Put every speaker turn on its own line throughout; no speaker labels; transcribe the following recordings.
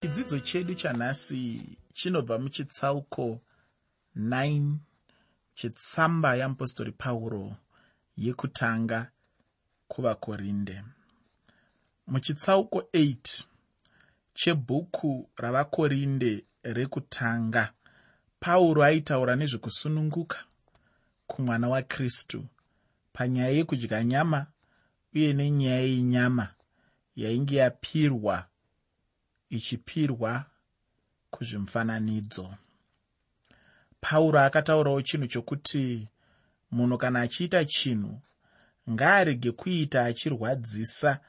chidzidzo chedu chanhasi chinobva muchitsauko 9 chetsamba yeapostori pauro yekutanga kuvakorinde. Muchitsauko 8 chebhuku ravakorinde rekutanga pauro aitaura nezvekusununguka kumwana wakristu panyaya yekudya nyama uye nenyaya yenyama yainge yapirwa ichipirwa kuzvimufananidzo pauro akataurawo chinhu chokuti munhu kana achiita chinhu ngaarege kuita achirwadzisa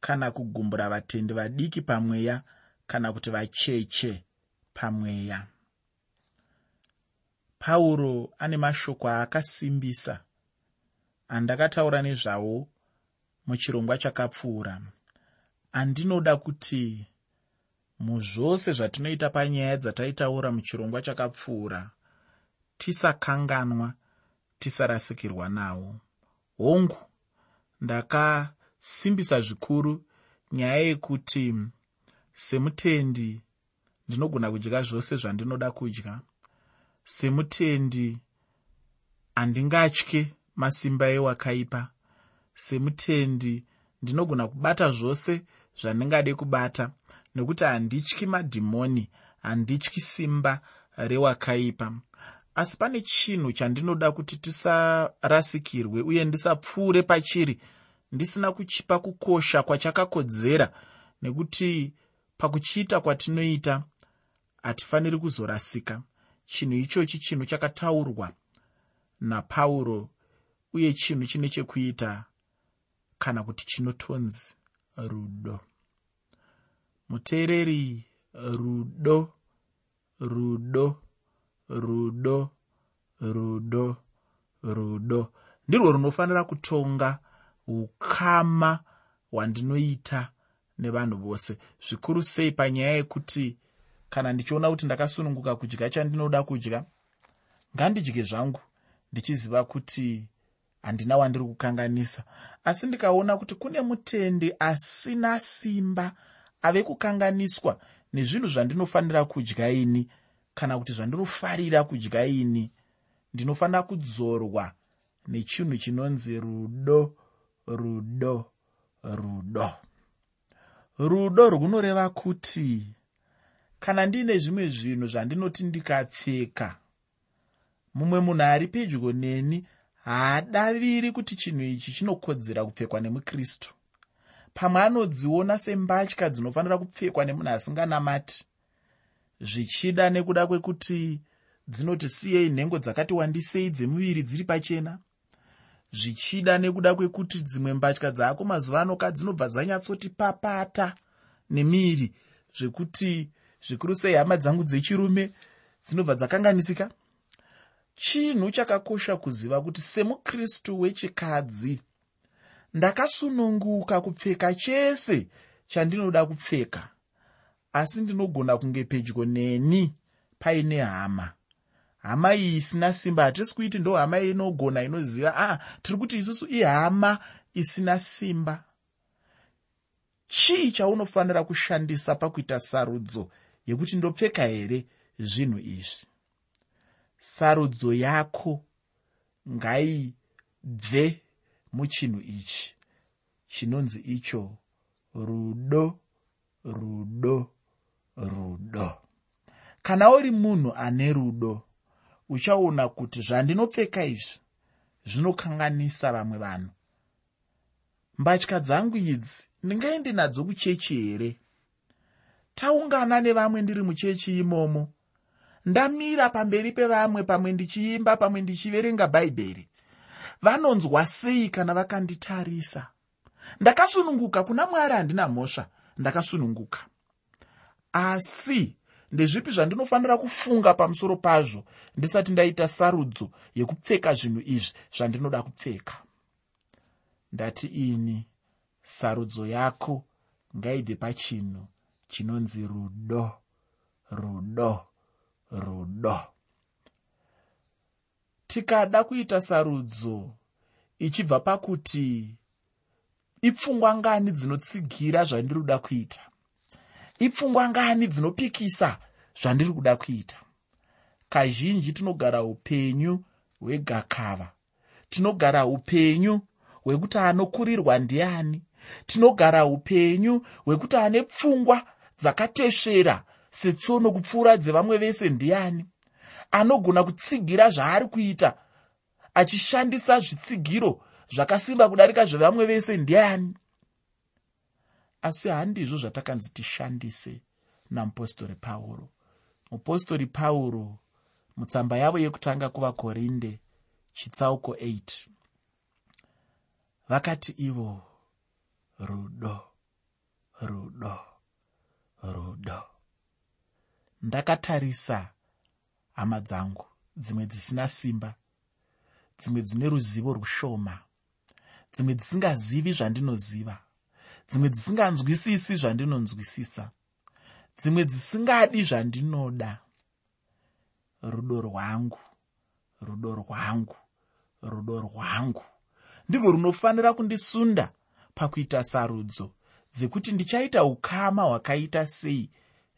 kana kugumbura vatendi vadiki pamweya kana kuti vacheche pamweya. Pauro ane mashoko aakasimbisa andakataura nezvawo muchirongwa chakapfuura. Andinoda kuti muzvose zvatinoita panyaya dzataitaura muchirongwa chakapfuura tisakanganwa tisarasikirwa nawo hongu ndakasimbisa zvikuru nyaya yekuti semutendi ndinogona kudya zvose zvandinoda kudya semutendi handingatye masimba ewakaipa semutendi ndinogona kubata zvose zvandingade kubata nekuti handityi madhimoni handityi simba rewakaipa. Asi pane chinhu chandinoda kuti tisarasikirwe uye ndisapfuure pachiri. Ndisina kuchipa kukosha kwachakakodzera nekuti pakuchiita kwatinoita hatifaniri kuzorasika. Chinhu ichochi chinhu chakataurwa napauro uye chinhu chine chekuita kana kuti chinotonzi rudo muteereri rudo rudo rudo rudo rudo. Ndirwo runofanira kutonga ukama hwandinoita nevanhu vose. Zvikuru sei panyaya yekuti kana ndichiona kuti ndakasununguka kudya chandinoda kudya ngandidye zvangu ndichiziva kuti handina wandiri kukanganisa. Asi ndikaona kuti kune mutendi asina simba ave kukanganiswa nezvinhu zvandinofanira kudya ini kana kuti zvandinofarira kudya ini. Ndinofanira kudzorwa nechinhu chinonzi rudo rudo rudo. Rudo runoreva kuti kana ndiine zvimwe zvinhu zvandinoti ndikapfeka mumwe munhu ari pedyo neni haadaviri kuti chinhu ichi chinokodzera kupfekwa nemukristu pamwe anodziona sembatya dzinofanira kupfekwa nemunhu asinganamati zvichida nekuda kwekuti dzinoti siyei nhengo dzakati wandisei dzemuviri dziri pachena zvichida nekuda kwekuti dzimwe mbatya dzaako mazuva ano kadzinobva dzanyatsoti papata nemiri zvekuti zvikuru sei hama dzangu dzechirume dzinobva dzakanganisika. Chinhu chakakosha kuziva kuti semukristu wechikadzi ndakasununguka kupfeka chese chandinoda kupfeka asi ndinogona kunge pedyo neni paine hama. Hama iyi isina simba hatisi kuiti ndo hama inogona inoziva aa tiri kuti isusu ihama isina simba. Chii chaunofanira kushandisa pakuita sarudzo yekuti ndopfeka here zvinhu izvi? Sarudzo yako ngaibve muchinhu ichi. Chinonzi icho rudo rudo rudo. Kana uri munhu ane rudo uchaona kuti zvandinopfeka izvi zvinokanganisa vamwe vanhu. Mbatya dzangu idzi ndingaende nadzo kuchechi here? Taungana nevamwe ndiri muchechi imomo. Ndamira pamberi pevamwe pamwe ndichiimba pamwe ndichiverenga bhaibheri vanonzwa sei kana vakanditarisa? Ndakasununguka kuna mwari handina mhosva ndakasununguka. Asi ndezvipi zvandinofanira kufunga pamusoro pazvo? Ndisati ndaita sarudzo yekupfeka zvinhu izvi zvandinoda kupfeka. Ndati ini sarudzo yako ngaibve pachinhu chinonzi rudo rudo rudo tikada kuita sarudzo ichibva pakuti ipfungwa ngani dzinotsigira zvandiri kuda kuita? Ipfungwa ngani dzinopikisa zvandiri kuda kuita? Kazhinji tinogara upenyu hwegakava. Tinogara upenyu hwekuti anokurirwa ndiani. Tinogara upenyu hwekuti ane pfungwa dzakatesvera setsono kupfuura dzevamwe vese ndiani anogona kutsigira zvaari kuita achishandisa zvitsigiro zvakasimba kudarika zvevamwe vese. Ndiani? Asi handizvo zvatakanzi tishandise namupostori pauro. Mupostori pauro mutsamba yavo yekutanga kuvakorinde chitsauko 8 vakati ivo rudo rudo rudo. Ndakatarisa hama dzangu dzimwe dzisina simba dzimwe dzine ruzivo rushoma dzimwe dzisingazivi zvandinoziva dzimwe dzisinganzwisisi zvandinonzwisisa dzimwe dzisingadi zvandinoda. Rudo rwangu rudo rwangu rudo rwangu. Ndirwo runofanira kundisunda pakuita sarudzo dzekuti ndichaita ukama hwakaita sei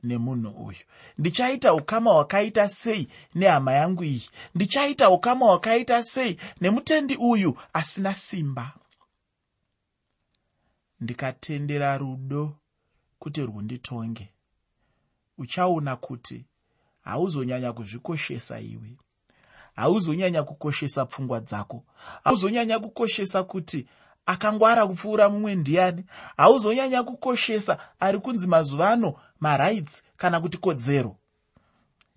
nemunhu uyu. Ndichaita ukama hwakaita sei nehama yangu iyi? Ndichaita ukama hwakaita sei nemutendi uyu asina simba? Ndikatendera rudo kuti rwunditonge uchaona kuti hauzonyanya kuzvikoshesa iwe. Hauzonyanya kukoshesa pfungwa dzako. Hauzonyanya kukoshesa kuti akangwara kupfuura mumwe ndiani. Hauzonyanya kukoshesa ari kunzi mazuva ano marights kana kuti kodzero.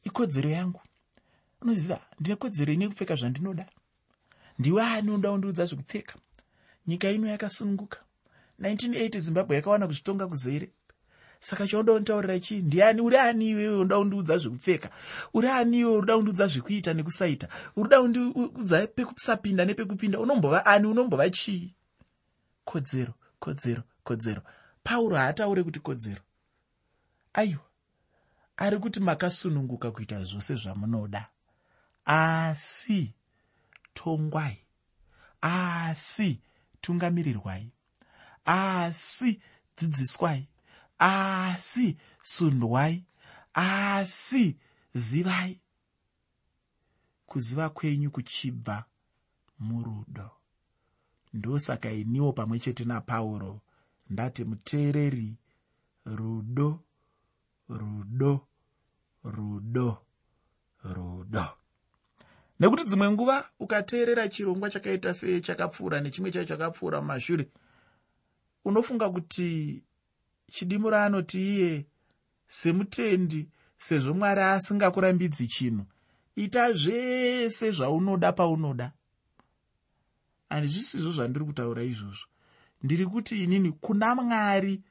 Ikodzero yangu unoziva ndine kodzero ine kupfeka zvandinoda? Ndiwe ani unoda kundiudza zvekupfeka? Nyika ino yakasununguka. 1980 zimbabwe yakawana kuzvitonga kuzere. Saka chaunoda kunditaurira chii? Ndiani? Uri ani iwewe unoda kundiudza zvekupfeka? Uri ani iwe unoda kundiudza zvekuita nekusaita? Urida kundiudza pekusapinda nepekupinda? Unombova ani? Unombova chii? Kodzero kodzero kodzero. Pauro haataure kuti kodzero aiwa ari kuti makasununguka kuita zvose zvamunoda. Asi tongwai. Asi tungamirirwai. Asi dzidziswai. Asi sundwai. Asi zivai. Kuziva kwenyu kuchibva murudo. Ndosaka iniwo pamwe chete napauro. Ndati muteereri rudo rudo rudo rudo. Nekuti dzimwe nguva ukateerera chirongwa chakaita sechakapfuura nechimwe chacho chakapfuura mumashure unofunga kuti chidimuro anoti iye semutendi sezvo mwari asingakurambidzi chinhu. Ita zvese zvaunoda paunoda. Handizvisizvo zvandiri kutaura izvozvo. Ndiri kuti inini kuna mwari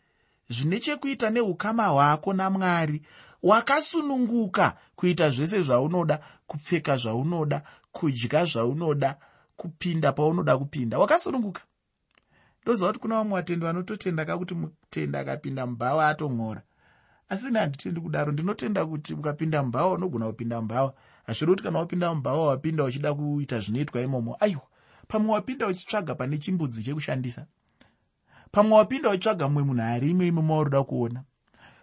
zvine chekuita neukama hwako namwari. Wakasununguka kuita zvese zvaunoda kupfeka zvaunoda kudya zvaunoda kupinda paunoda kupinda. Wakasununguka. Ndoziva kuti kuna vamwe vatendi vanototenda kakuti mutenda akapinda mubhawa atomhora. Asi ini handitendi kudaro. Ndinotenda kuti ukapinda mubhawa unogona kupinda mubhawa hazviri kuti kana wapinda mubhawa wapinda uchida kuita zvinoitwa imomo. Aiwa pamwe wapinda uchitsvaga pane chimbudzi chekushandisa pamwe wapinda uchitsvaga mumwe munhu ari imo imo mauroda kuona.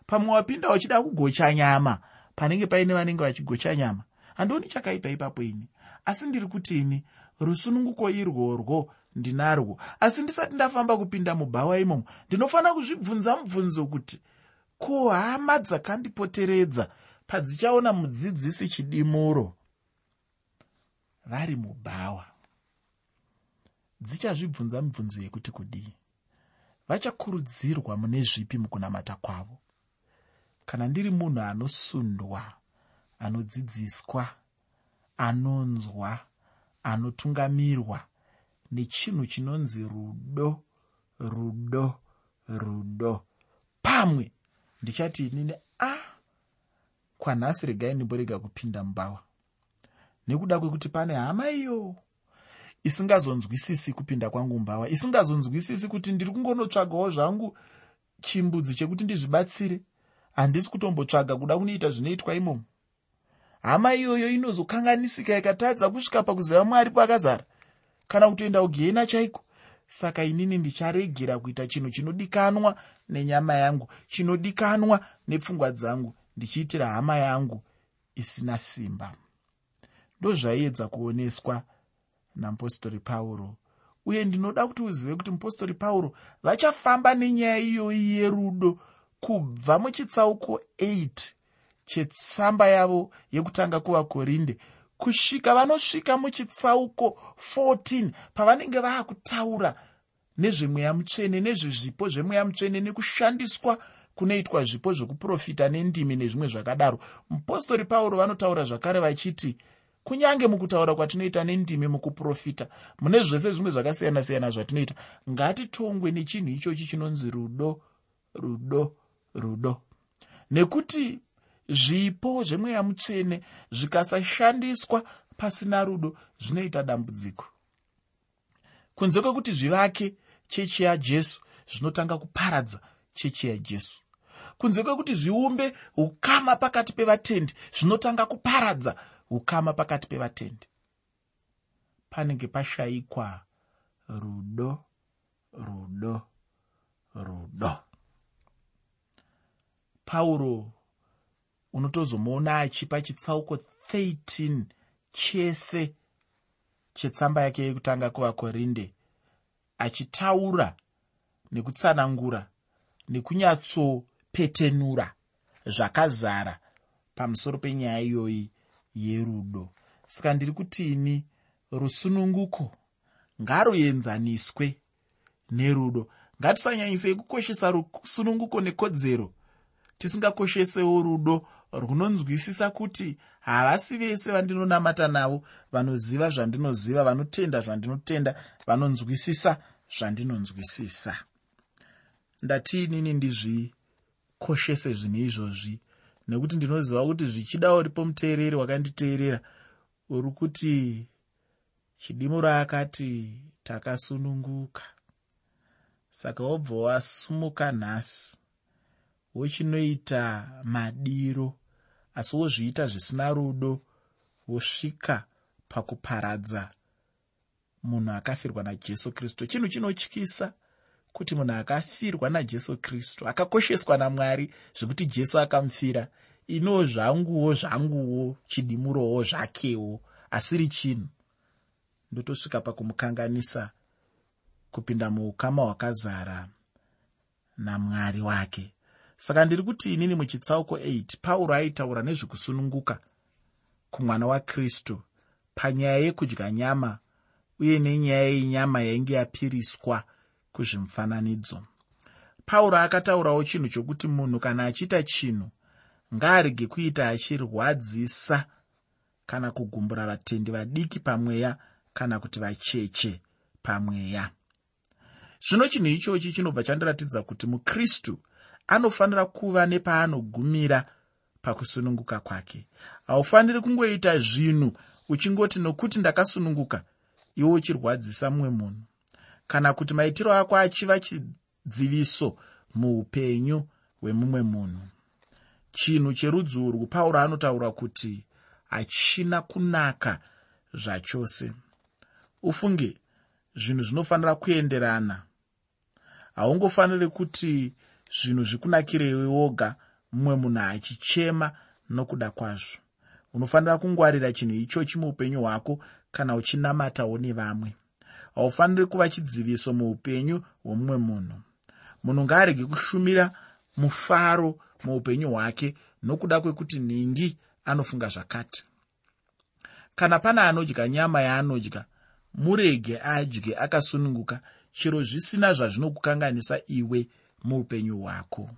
Pamwe wapinda uchida kugocha nyama panenge paine vanenge vachigocha nyama. Handioni chakaipa ipapo ini. Asi ndiri kuti ini rusununguko irworwo ndinarwo. Asi ndisati ndafamba kupinda mubhawa imomo ndinofanira kuzvibvunza mubvunzo kuti ko hama dzakandipoteredza padzichaona mudzidzisi chidimuro? Vari mubhawa. Dzichazvibvunza mibvunzo yekuti kudii vachakurudzirwa mune zvipi mukunamata kwavo. Kana ndiri munhu anosundwa anodzidziswa anonzwa anotungamirwa nechinhu chinonzi rudo rudo rudo. Pamwe ndichati inini a ah, kwanhasi regai ndimborega kupinda mubhawa nekuda kwekuti pane hama iyo isingazonzwisisi kupinda kwangu mubhawa isingazonzwisisi kuti ndiri kungonotsvagawo zvangu chimbudzi chekuti ndizvibatsire. Handisi kutombotsvaga kuda kunoita zvinoitwa imomo. Hama iyoyo inozokanganisika ikatadza kusvika pakuziva mwari pakazara kana kutoenda kugehena chaiko? Saka inini ndicharegera kuita chinhu chinodikanwa nenyama yangu chinodikanwa nepfungwa dzangu ndichiitira hama yangu isina simba. Ndozvaiedza kuoneswa namupostori pauro. Uye ndinoda kuti uzive kuti mupostori pauro vachafamba nenyaya iyoyi yerudo kubva muchitsauko 8 chetsamba yavo yekutanga kuvakorinde. Kusvika vanosvika muchitsauko 14 pavanenge vaakutaura nezvemweya mutsvene nezvezvipo zvemweya mutsvene nekushandiswa kunoitwa zvipo zvokuprofita nendimi nezvimwe zvakadaro. Mupostori pauro vanotaura zvakare vachiti kunyange mukutaura kwatinoita nendimi mukuprofita mune zvese zvimwe zvakasiyana-siyana zvatinoita. Ngatitongwe nechinhu ichochi chinonzi rudo rudo rudo. Nekuti zvipo zvemweya mutsvene zvikasashandiswa pasina rudo zvinoita dambudziko. Kunze kwekuti zvivake chechi yajesu zvinotanga kuparadza chechi yajesu. Kunze kwekuti zviumbe ukama pakati pevatendi zvinotanga kuparadza ukama pakati pevatendi. Panenge pashayikwa rudo rudo rudo. Pauro unotozomuona achipa chitsauko 13 chese chetsamba yake yekutanga kuvakorinde achitaura nekutsanangura nekunyatsopetenura zvakazara pamusoro penyaya iyoyi yerudo. Saka ndiri kutini? Rusununguko. Ngaruenzaniswe nerudo. Ngatisanyanyisei kukoshesa rusununguko nekodzero. Tisingakoshesewo rudo runonzwisisa kuti havasi vese vandinonamata navo vanoziva zvandinoziva vanotenda zvandinotenda vanonzwisisa zvandinonzwisisa. Ndatiinini ndizvikoshese zvinhu izvozvi nekuti ndinoziva kuti zvichida uripo muteereri wakanditeerera uri kuti chidimuro akati takasununguka. Saka wobva wasumuka nhasi wochinoita madiro asi wozviita zvisina rudo wosvika pakuparadza munhu akafirwa najesu kristu. Chinhu chinotyisa kuti munhu akafirwa najesu kristu akakosheswa namwari zvekuti jesu akamufira iniwo zvanguwo zvanguwo chidimurowo zvakewo asiri chinhu ndotosvika pakumukanganisa kupinda muukama hwakazara namwari wake. Saka ndiri kuti inini muchitsauko 8 pauro aitaura nezvekusununguka kumwana wakristu panyaya yekudya nyama uye nenyaya yenyama yainge yapiriswa kuzvimufananidzo. Pauro akataurawo chinhu chokuti munhu kana achiita chinhu ngaarege kuita achirwadzisa kana kugumbura vatendi vadiki pamweya kana kuti vacheche pamweya. Zvino chinhu ichochi chinobva chandiratidza kuti mukristu anofanira kuva nepaanogumira pakusununguka kwake. Haufaniri kungoita zvinhu uchingoti nokuti ndakasununguka iwe uchirwadzisa mumwe munhu. Kana kuti maitiro ako achiva chidziviso muupenyu hwemumwe munhu chinhu cherudzi urwu pauro anotaura kuti hachina kunaka zvachose. Ufunge zvinhu zvinofanira kuenderana. Haungofaniri kuti zvinhu zvikunakirewe woga mumwe munhu achichema nokuda kwazvo. Unofanira kungwarira chinhu ichochi muupenyu hwako kana uchinamatawo nevamwe haufaniri kuva chidziviso muupenyu hwomumwe munhu. Munhu ngaarege kushumira mufaro muupenyu hwake nokuda kwekuti nhingi anofunga zvakati. Kana pana anodya nyama yaanodya murege adye akasununguka chero zvisina zvazvinokukanganisa iwe muupenyu hwako.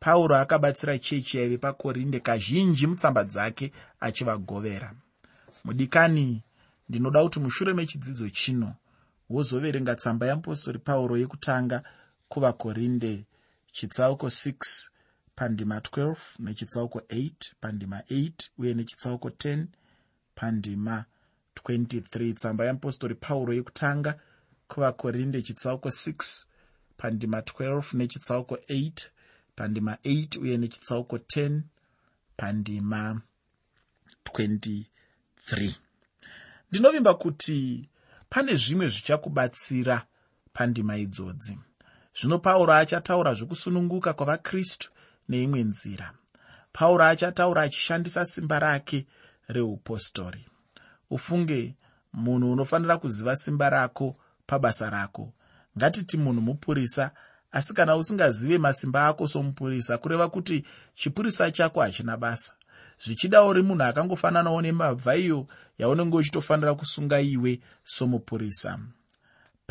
Pauro akabatsira chechi yaive pakorinde kazhinji mutsamba dzake achivagovera. Mudikani ndinoda kuti mushure mechidzidzo chino wozoverenga tsamba yeapostori pauro yekutanga kuvakorinde chitsauko 6 pandima 12 nechitsauko 8 pandima 8 uye nechitsauko 10 pandima 23 tsamba yeapostori pauro yekutanga kuvakorinde chitsauko 6 pandima 12 nechitsauko 8 pandima 8 uye nechitsauko 10 pandima 23 ndinovimba kuti pane zvimwe zvichakubatsira pandima idzodzi zvino pauro achataura zvekusununguka kwavakristu neimwe nzira. Pauro achataura achishandisa simba rake reupostori ufunge munhu unofanira kuziva simba rako pabasa rako. Ngatiti munhu mupurisa asi kana usingazive masimba ako somupurisa kureva kuti chipurisa chako hachina basa. Zvichida uri munhu akangofananawo nemabva iyo yaunenge uchitofanira kusunga iwe somupurisa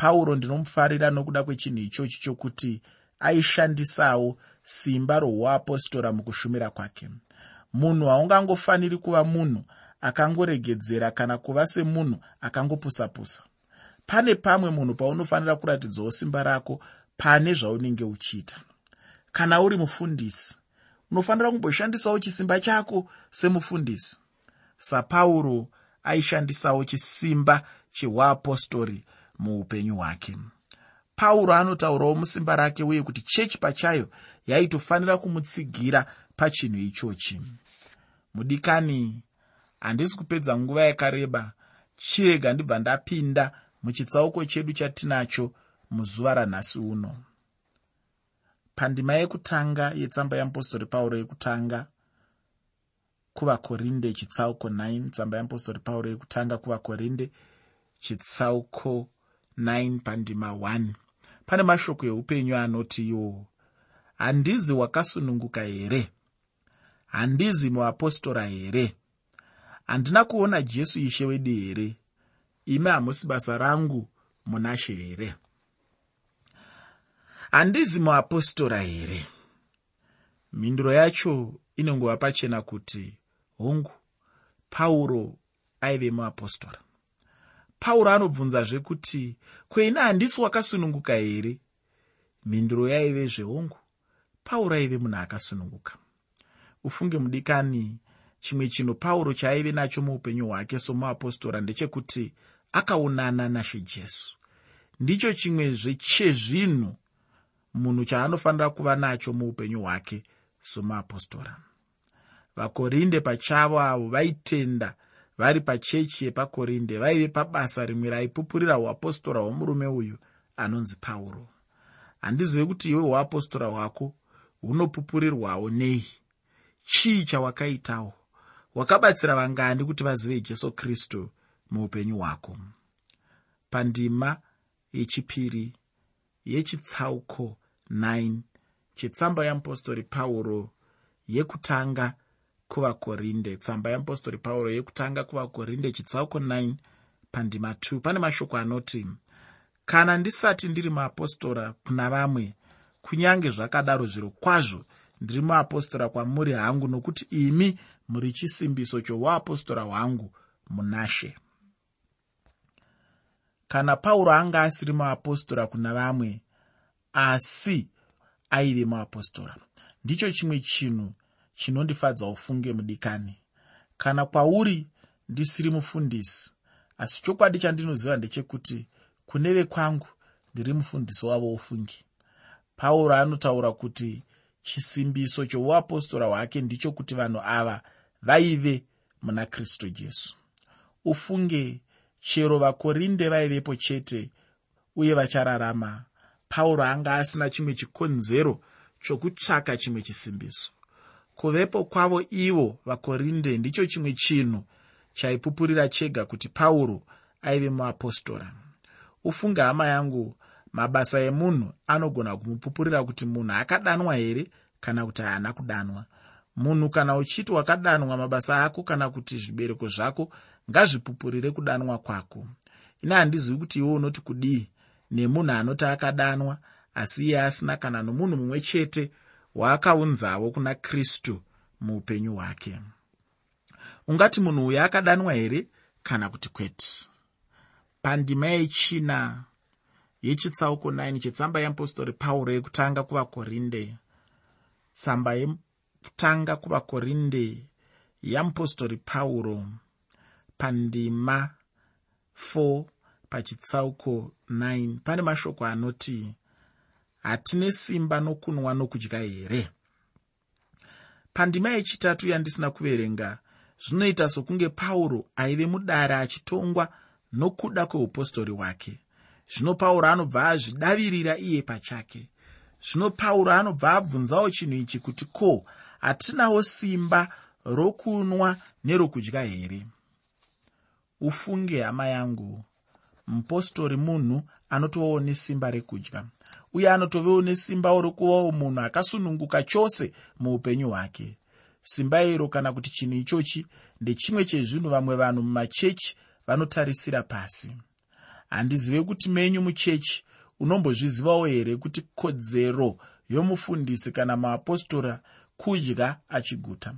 pauro ndinomufarira nokuda kwechinhu ichochi chokuti aishandisawo simba rohuapostora mukushumira kwake. Munhu haungangofaniri kuva munhu akangoregedzera kana kuva semunhu akangopusapusa. Pane pamwe munhu paunofanira kuratidzawo simba rako pane zvaunenge uchiita. Kana uri mufundisi unofanira kumboshandisawo chisimba chako semufundisi. Sapauro aishandisawo chisimba cheuapostori muupenyu hwake. Pauro anotaurawo musimba rake uye kuti chechi pachayo yaitofanira kumutsigira pachinhu ichochi. Mudikani handisi kupedza nguva yakareba. Chirega ndibva ndapinda muchitsauko chedu chatinacho muzuva ranhasi uno. Pandima yekutanga yetsamba yeapostori pauro yekutanga kuvakorinde chitsauko 9 tsamba yeapostori pauro yekutanga kuvakorinde chitsauko 9 pandima 1 pane mashoko eupenyu anoti iwo handizi wakasununguka here? Handizi muapostora here? Handina kuona jesu ishe wedu here? Imi hamusi basa rangu munashe here? Handizi muapostora here? Mhinduro yacho inongova pachena kuti hongu pauro aive muapostora pauro anobvunzazve kuti kweina handisi wakasununguka here? Mhinduro yaive zvehongu pauro aive munhu akasununguka. Ufunge mudikani chimwe chinhu pauro chaaive nacho muupenyu hwake somuapostora ndechekuti akaunana nashe jesu. Ndicho chimwezve chezvinhu munhu chaanofanira kuva nacho muupenyu hwake somuapostora. Vakorinde pachavo avo vaitenda vari pachechi yepakorinde vaive pabasa rimwe raipupurira uapostora hwomurume uyu anonzi pauro. Handizive kuti iwe uapostora hwako hunopupurirwawo nei. Chii chawakaitawo? Wakabatsira vangani kuti vazive jesu kristu muupenyu hwako. Pandima yechipiri yechitsauko 9 chetsamba yeapostori pauro yekutanga kuvakorinde. Tsamba yeapostori pauro yekutanga kuvakorinde chitsauko 9 pandima 2 pane mashoko anoti kana ndisati ndiri muapostora kuna vamwe kunyange zvakadaro zviro kwazvo ndiri muapostora kwamuri hangu nokuti imi muri chisimbiso chouapostora hwangu munashe kana pauro anga asiri muapostora kuna vamwe asi aive muapostora. Ndicho chimwe chinhu chinondifadza ufunge mudikani. Kana kwauri ndisiri mufundisi. Asi chokwadi chandinoziva ndechekuti kune vekwangu ndiri mufundisi wavo ufungi. Pauro anotaura kuti chisimbiso chouapostora hwake ndicho kuti vanhu ava vaive muna kristu jesu. Ufunge chero vakorinde vaivepo chete uye vachararama. Pauro anga asina chimwe chikonzero chokutsvaka chimwe chisimbiso kuvepo kwavo ivo vakorinde ndicho chimwe chinhu chaipupurira chega kuti pauro aive muapostora. Ufunge hama yangu mabasa emunhu anogona kumupupurira kuti munhu akadanwa here kana kuti haana kudanwa? Munhu kana uchiti wakadanwa mabasa ako kana kuti zvibereko zvako ngazvipupurire kudanwa kwako. Ine handizivi kuti iwe unoti kudii? Nemunhu anoti akadanwa asi iye asina kana nomunhu mumwe chete waakaunzawo kuna kristu muupenyu hwake. Ungati munhu uyo akadanwa here? Kana kuti kwete. Pandima yechina yechitsauko 9 chetsamba yeapostori pauro yekutanga kuvakorinde tsamba yekutanga kuvakorinde yeapostori pauro pandima 4 pachitsauko 9 pane mashoko anoti hatine simba nokunwa nokudya here? Pandima yechitatu yandisina kuverenga zvinoita sokunge pauro aive mudare achitongwa nokuda kweupostori hwake. Zvino pauro anobva azvidavirira iye pachake. Zvino pauro anobva abvunzawo chinhu ichi kuti ko hatinawo simba rokunwa nerokudya here? Ufunge hama yangu. Mupostori munhu anotovawo nesimba rekudya uye anotovewo nesimba rokuvawo munhu akasununguka chose muupenyu hwake. Simba iro kana kuti chinhu ichochi ndechimwe chezvinhu vamwe vanhu mumachechi vanotarisira pasi. Handizive kuti menyu muchechi unombozvizivawo here kuti kodzero yomufundisi kana muapostora kudya achiguta?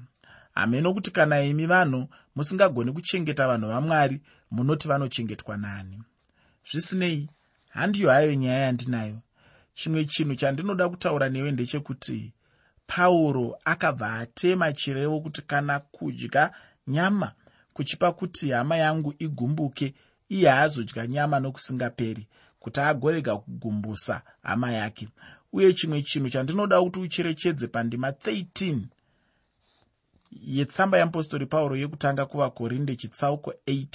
Hameno kuti kana imi vanhu musingagoni kuchengeta vanhu vamwari munoti vanochengetwa nani. Zvisinei handiyo hayo nyaya yandinayo chimwe chinhu chandinoda kutaura newe ndechekuti pauro akabva atema chirevo kuti kana kudya nyama kuchipa kuti hama yangu igumbuke iye haazodya nyama nokusingaperi kuti agorega kugumbusa hama yake. Uye chimwe chinhu chandinoda kuti ucherechedze pandima 13 yetsamba yeapostori pauro yekutanga kuvakorinde chitsauko 8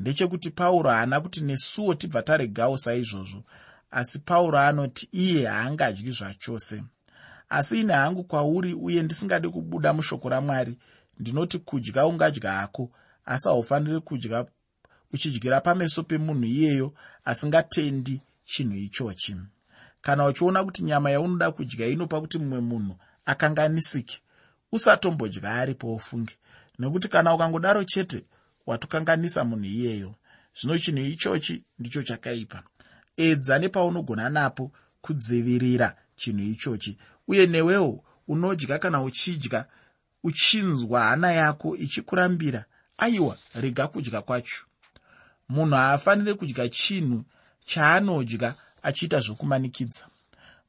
ndechekuti pauro haana kuti nesuwo tibva taregawo saizvozvo asi pauro anoti iye haangadyi zvachose. Asi ine hangu kwauri uye ndisingadi kubuda mushoko ramwari. Ndinoti kudya ungadya hako asi haufaniri kudya uchidyira pameso pemunhu iyeyo asingatendi chinhu ichochi. Kana uchiona kuti nyama yaunoda kudya inopa kuti mumwe munhu akanganisike usatombodya aripo ufunge. Nekuti kana ukangodaro chete watokanganisa munhu iyeyo. Zvino chinhu ichochi ndicho chakaipa edza nepaunogona napo kudzivirira chinhu ichochi. Uye newewo unodya kana uchidya uchinzwa hana yako ichikurambira aiwa rega kudya kwacho. Munhu haafaniri kudya chinhu chaanodya achiita zvokumanikidza.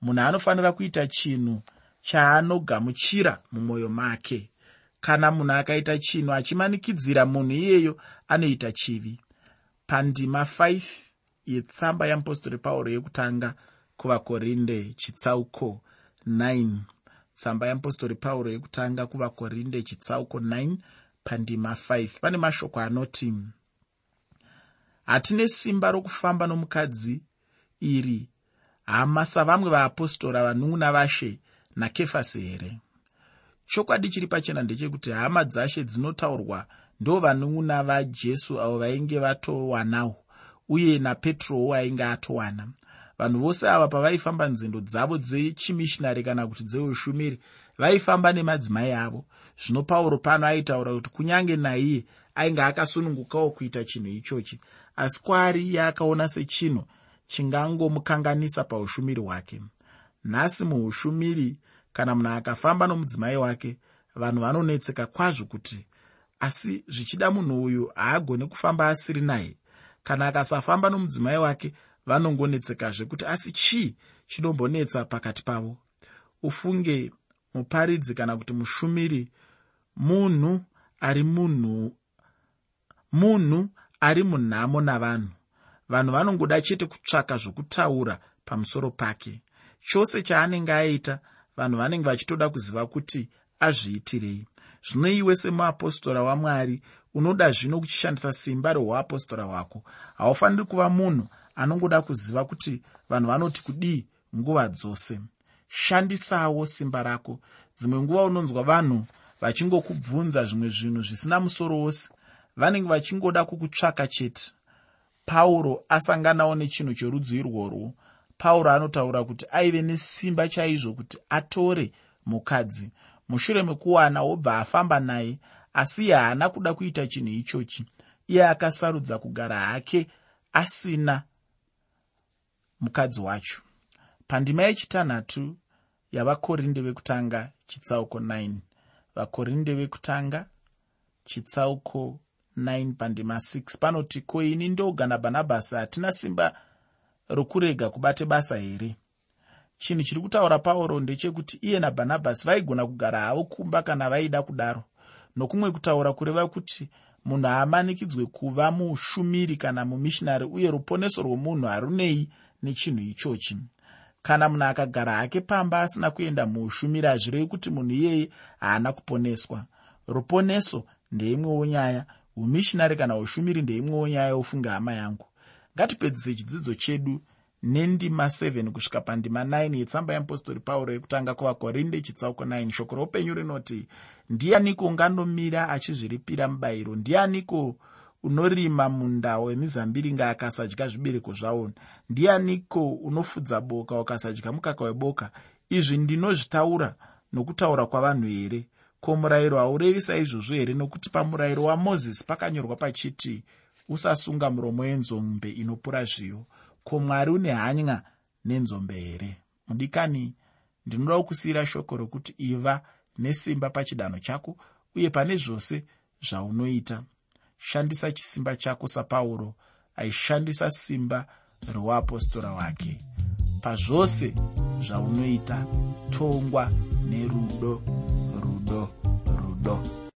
Munhu anofanira kuita chinhu chaanogamuchira mumwoyo make. Kana munhu akaita chinhu achimanikidzira munhu iyeyo anoita chivi. Pandima 5 yetsamba yeapostori pauro yekutanga kuvakorinde chitsauko 9 tsamba yeapostori pauro yekutanga kuvakorinde chitsauko 9 pandima 5 pane mashoko anoti hatine simba rokufamba nomukadzi iri. Hama savamwe vaapostora vanun'una vashe nakefasi here? Chokwadi chiri pachena ndechekuti hama dzashe dzinotaurwa ndo vanun'una vajesu avo vainge vatowanawo uye napetrowo ainge atowana. Vanhu vose ava pavaifamba nzendo dzavo dzechimishinari kana kuti dzeushumiri vaifamba nemadzimai avo. Zvino pauro pano aitaura kuti kunyange naiye ainge akasunungukawo kuita chinhu ichochi asi kwari iye akaona sechinhu chingangomukanganisa paushumiri hwake. Nhasi muushumiri kana munhu akafamba nomudzimai wake vanhu vanonetseka kwazvo kuti asi zvichida munhu uyu haagoni kufamba asiri naye kana akasafamba nomudzimai wake vanongonetsekazve kuti asi chii chinombonetsa pakati pavo? Ufunge muparidzi kana kuti mushumiri. Munhu ari munhu munhu ari munhamo navanhu. Vanhu vanongoda chete kutsvaka zvokutaura pamusoro pake. Chose chaanenge aita vanhu vanenge vachitoda kuziva kuti azviitirei. Zvino iwe semuapostora wamwari unoda zvino kuchishandisa simba reuapostora hwako. Haufaniri kuva munhu anongoda kuziva kuti vanhu vanoti kudii nguva dzose. Shandisawo simba rako. Dzimwe nguva unonzwa vanhu vachingokubvunza zvimwe zvinhu zvisina musoro wose. Vanenge vachingoda kukutsvaka chete. Pauro asanganawo nechinhu cherudzi irworwo. Pauro anotaura kuti aive nesimba chaizvo kuti atore mukadzi. Mushure mekuwana wobva afamba naye asi iye haana kuda kuita chinhu ichochi. Iye akasarudza kugara hake asina mukadzi wacho. Pandima yechitanhatu yavakorinde vekutanga chitsauko 9 vakorinde vekutanga chitsauko 9 pandima 6 panoti ko ini ndoga nabhanabhasi hatina simba rokurega kubate basa here? Chinhu chiri kutaura pauro ndechekuti iye nabhanabhasi vaigona kugara havo kumba kana vaida kudaro nokumwe kutaura kureva kuti munhu haamanikidzwe kuva mushumiri kana mumishinari uye ruponeso rwomunhu harunei nechinhu ichochi. Kana munhu akagara hake pamba asina kuenda muushumiri hazvirevi kuti munhu iyeye haana kuponeswa. Ruponeso ndeimwewo nyaya umishinari kana ushumiri ndeimwewo nyaya yofunga hama yangu. Ngatipedzise chidzidzo chedu nendima 7 kusvika pandima 9 yetsamba yeapostori pauro yekutanga kuvakorinde chitsauko 9 shoko roupenyu rinoti ndianiko unganomira achizviripira mubayiro? Ndianiko unorima munda wemizambiringa akasadya zvibereko zvawo? Ndianiko unofudza boka ukasadya mukaka weboka? Izvi ndinozvitaura nokutaura kwavanhu here? Ko murayiro haurevi saizvozvo here? Nokuti pamurayiro wamozisi pakanyorwa pachiti usasunga muromo yenzombe inopura zviyo ko mwari une hanya nenzombe here? Mudikani ndinoda kusiyira shoko rokuti iva nesimba pachidanho chako uye pane zvose zvaunoita. Shandisa chisimba chako sapauro aishandisa simba reuapostora wake. Pazvose zvaunoita tongwa nerudo rudo rudo